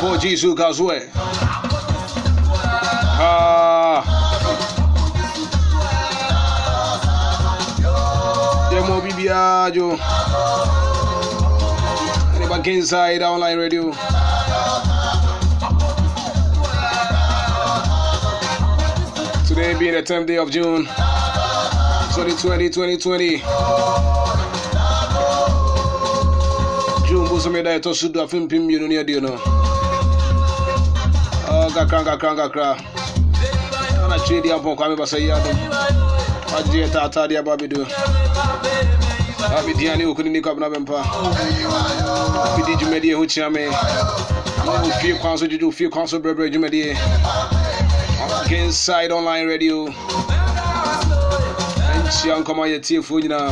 Jisu Gazwe. Demo Bibiajo. And back inside online radio. Today being the 10th day of June 2020, 2020. June Bosomeda, I told you, I film Pim, you know, kranga kranga kranga kra. Ana chidi hapo kwa mba sayado ajie tatadi ya babidu abidiani ukunini kwa bnabe mpa. Bidi jumedie huchiame ufie kwanso juju ufie kwanso brebre jumedie inside online radio. Nkyia nkɔmɔ yɛ tiefoɔ nyinaa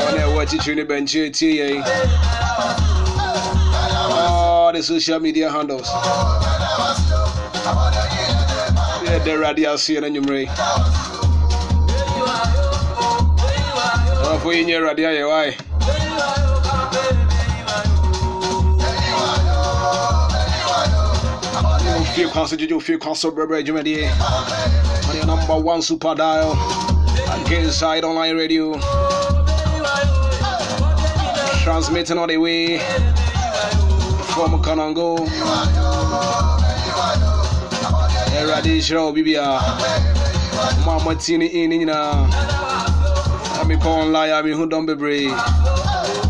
wɔn ɛwɔ akyikyiri ne bɛnkye etie yɛn the social media handles yɛda awurade aseɛ no anwummerɛ ɔfo yi nyɛ awurade ayɛ wae ofie kwan so gyegye ofie kwan so brɛbrɛ adwumadeɛ your number one super dial inside online radio. Transmitting all the way from Kanango Erade hyerɛ wo bibia ma mati ne in ne nyinaa a mekɔ online a mehu dɔm bebree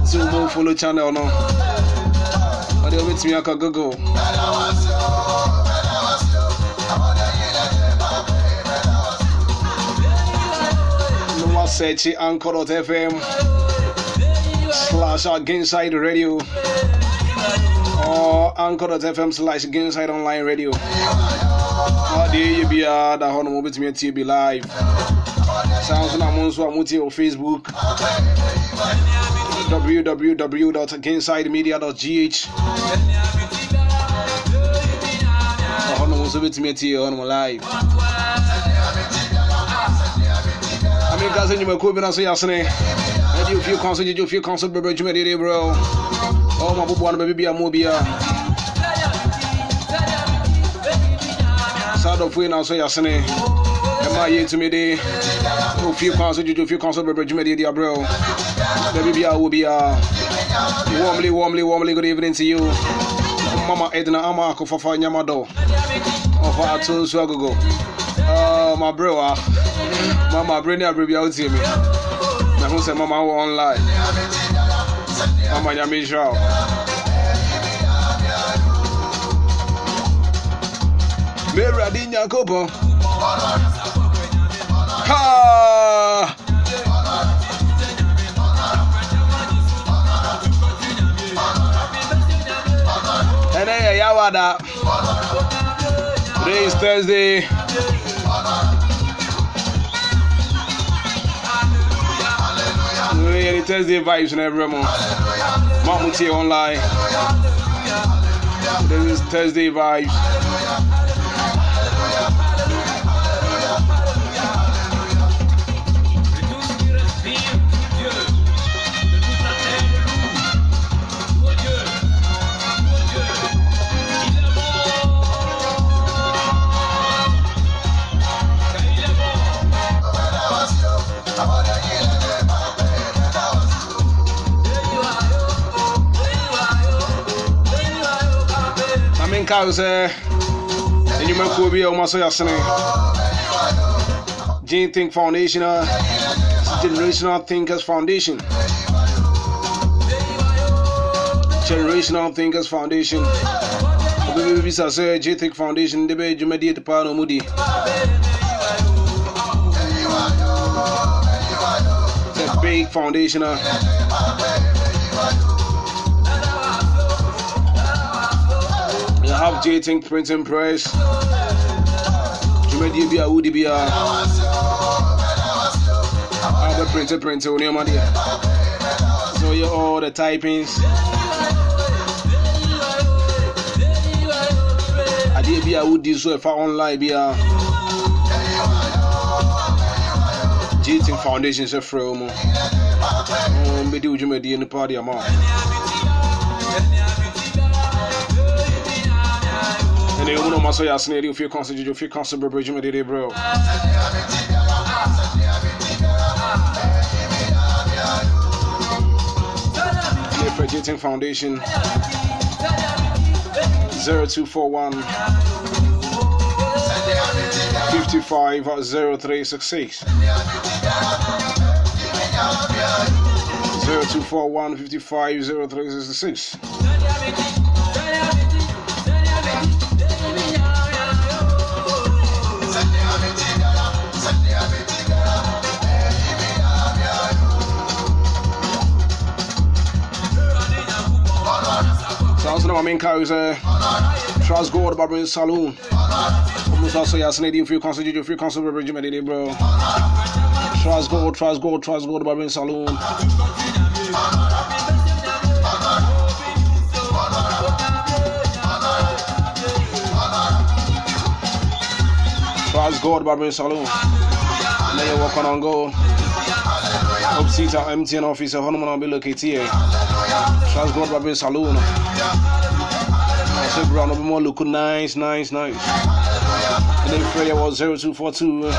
sɛ womɔ follow channel no ɔde wobɛtumi aka google search anchor.fm slash Gainside Radio. Or anchor.fm slash Gainside Online Radio adeɛ yɛ biara da hɔ no mobɛtumi atie bi live. Saa nso na mo nso a motie wɔ facebook. www kinsidemedia gh ɔhɔ nom nso bɛtumi atie hɔ nom live ameka sɛ nnwumakuo bi no so yɛasene ɛde ofie kwan so gyegye ofie kwan so brɛbrɛ dwumadeɛ oh, deɛ brɛ ɔma boboa no baabi bia mɔ biara saa dɔfoɔ yi na so yɛasene ɛma yɛtumi de. Ofie kwan so gyegye ofie kwan so bɛbrɛ dwumadeɛ de abrɛ baabi bia wɔ bia. Warmly warmly warmly good evening to you. Mama edna ama akɔfafa nyamadɔ ɔfa ato nso agogo. Mabrɛ wa mama abere ne abere bi a wotie me. Na ho sɛ mama wɔ online. Mama nyame nhyira me awurade nyankopɔn ha ɛnɛ yɛ yawada today is thursday any Thursday vibes and every month. Mamuti online. This is Thursday vibes. Wo sɛ nnwumakuo bi a ɔma so yɛasene gene think foundation uh, a generational thinkers foundation. Generational thinkers foundation. Wobɛbɛbisa sɛ think foundation de bɛyɛ dwumadie te paa na ɔmu di sɛ big foundation a have J Think Printing Press. Jumedi bi a wudi bi a. Abe print print o nneɛma deɛ. So you all the typings. Adeɛ bi a wudi so ɛfa online bi a. J Think Foundation sɛ frɛ o mu. Mbɛdi wo dwumadie nipa de ama wo. So yɛ asene yɛde ofie so gyegye ofie kwan so brɛbrɛ dwumadede brɛ Nefra Gating Foundation. 0241 550366 uh, 0241 550366 Sounds like my uh, main car is a Trust God Barbering Saloon. Yes, Canadian Free Council, Juju Council, Barbering Medina, bro. Trust God, Trasgord, Trust God Barbering Saloon. Trust God Barbering Saloon. You're walking on go. Empty and office, a honeymoon will be located here. Trust God Barbering Saloon. Said, Brown, more look nice, nice, nice. And then Freya was 0242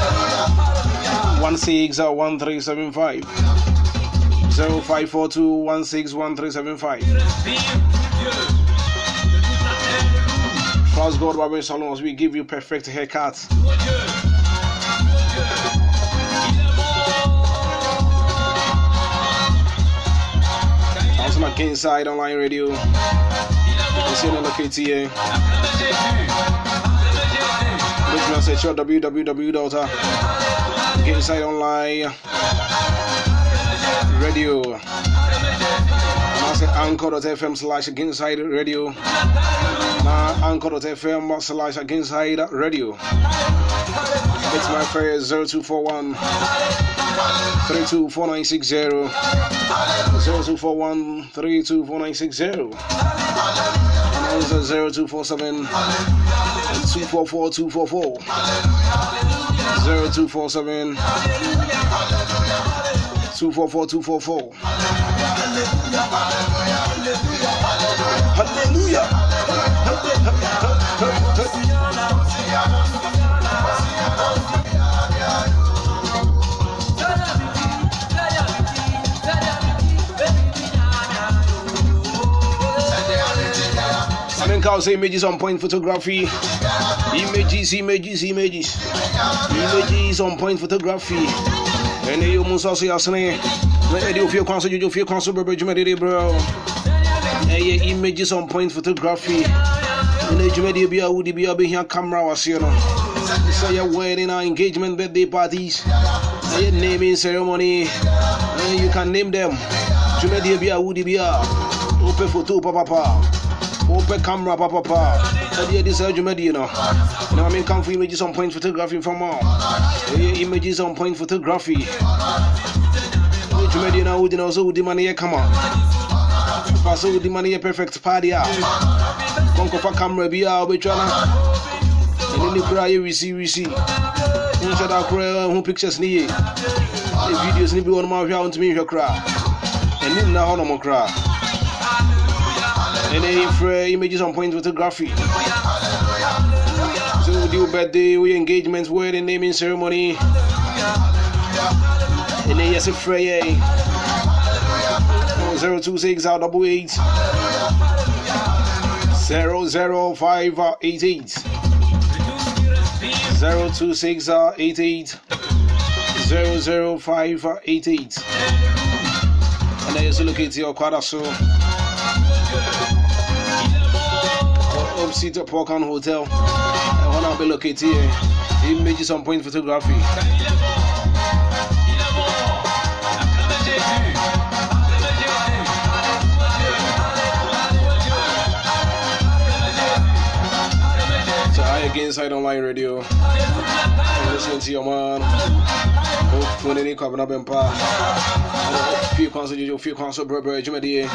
16 1375. Uh, 0542 16 1375. Trust God Barber Salons, we give you perfect haircuts. My Inside Online Radio. Location here. Which means at your www.inside online radio. I say anchor.fm slash inside radio. Now anchor.fm slash inside radio. It's my fare 0241 324960 0241 324960 and also 0247 244 244 0247 244 244 2000 images on point photography. Images, images, images. Images on point photography. And you must also asne. Let you feel council, you feel council, bro, bro. Hey, images on point photography. And you may be a woody be a behind camera was you know. So your wedding, our engagement, birthday parties, your naming ceremony. And you can name them. You may be a woody be a. Open photo, papa. Open camera, papa. Ɛdeɛ de saa no na mame nkamfo images on point photography all ɛyɛ images on point photography. Adwumadi no a wogyina wo sɛ wodi ma no yɛ kama fa sɛ wodi ma no yɛ perfect party a kɔnkɔfa camera bi a wobɛtwa no ɛne ne koraa yɛ wisi wisi wonhyɛ da koraa ho pictures ne ye videos ne bi wɔ no ma hwɛ a wontumi nhwɛ koraa ɛni nna hɔ nom koraa then for images on point photography. So we do birthday, we engagements, wedding, naming ceremony. And then yes, a Freya. 026 out uh, double eight. 00588. Uh, 026 uh, 88. 00588. And then you look at your quadra so. Upseat Porkan Hotel. I want to be located here. Images on point photography. So I again inside online radio. I'm listening to your man. When any come up and pa. Few concert, you few concert, bro, bro, Jimmy.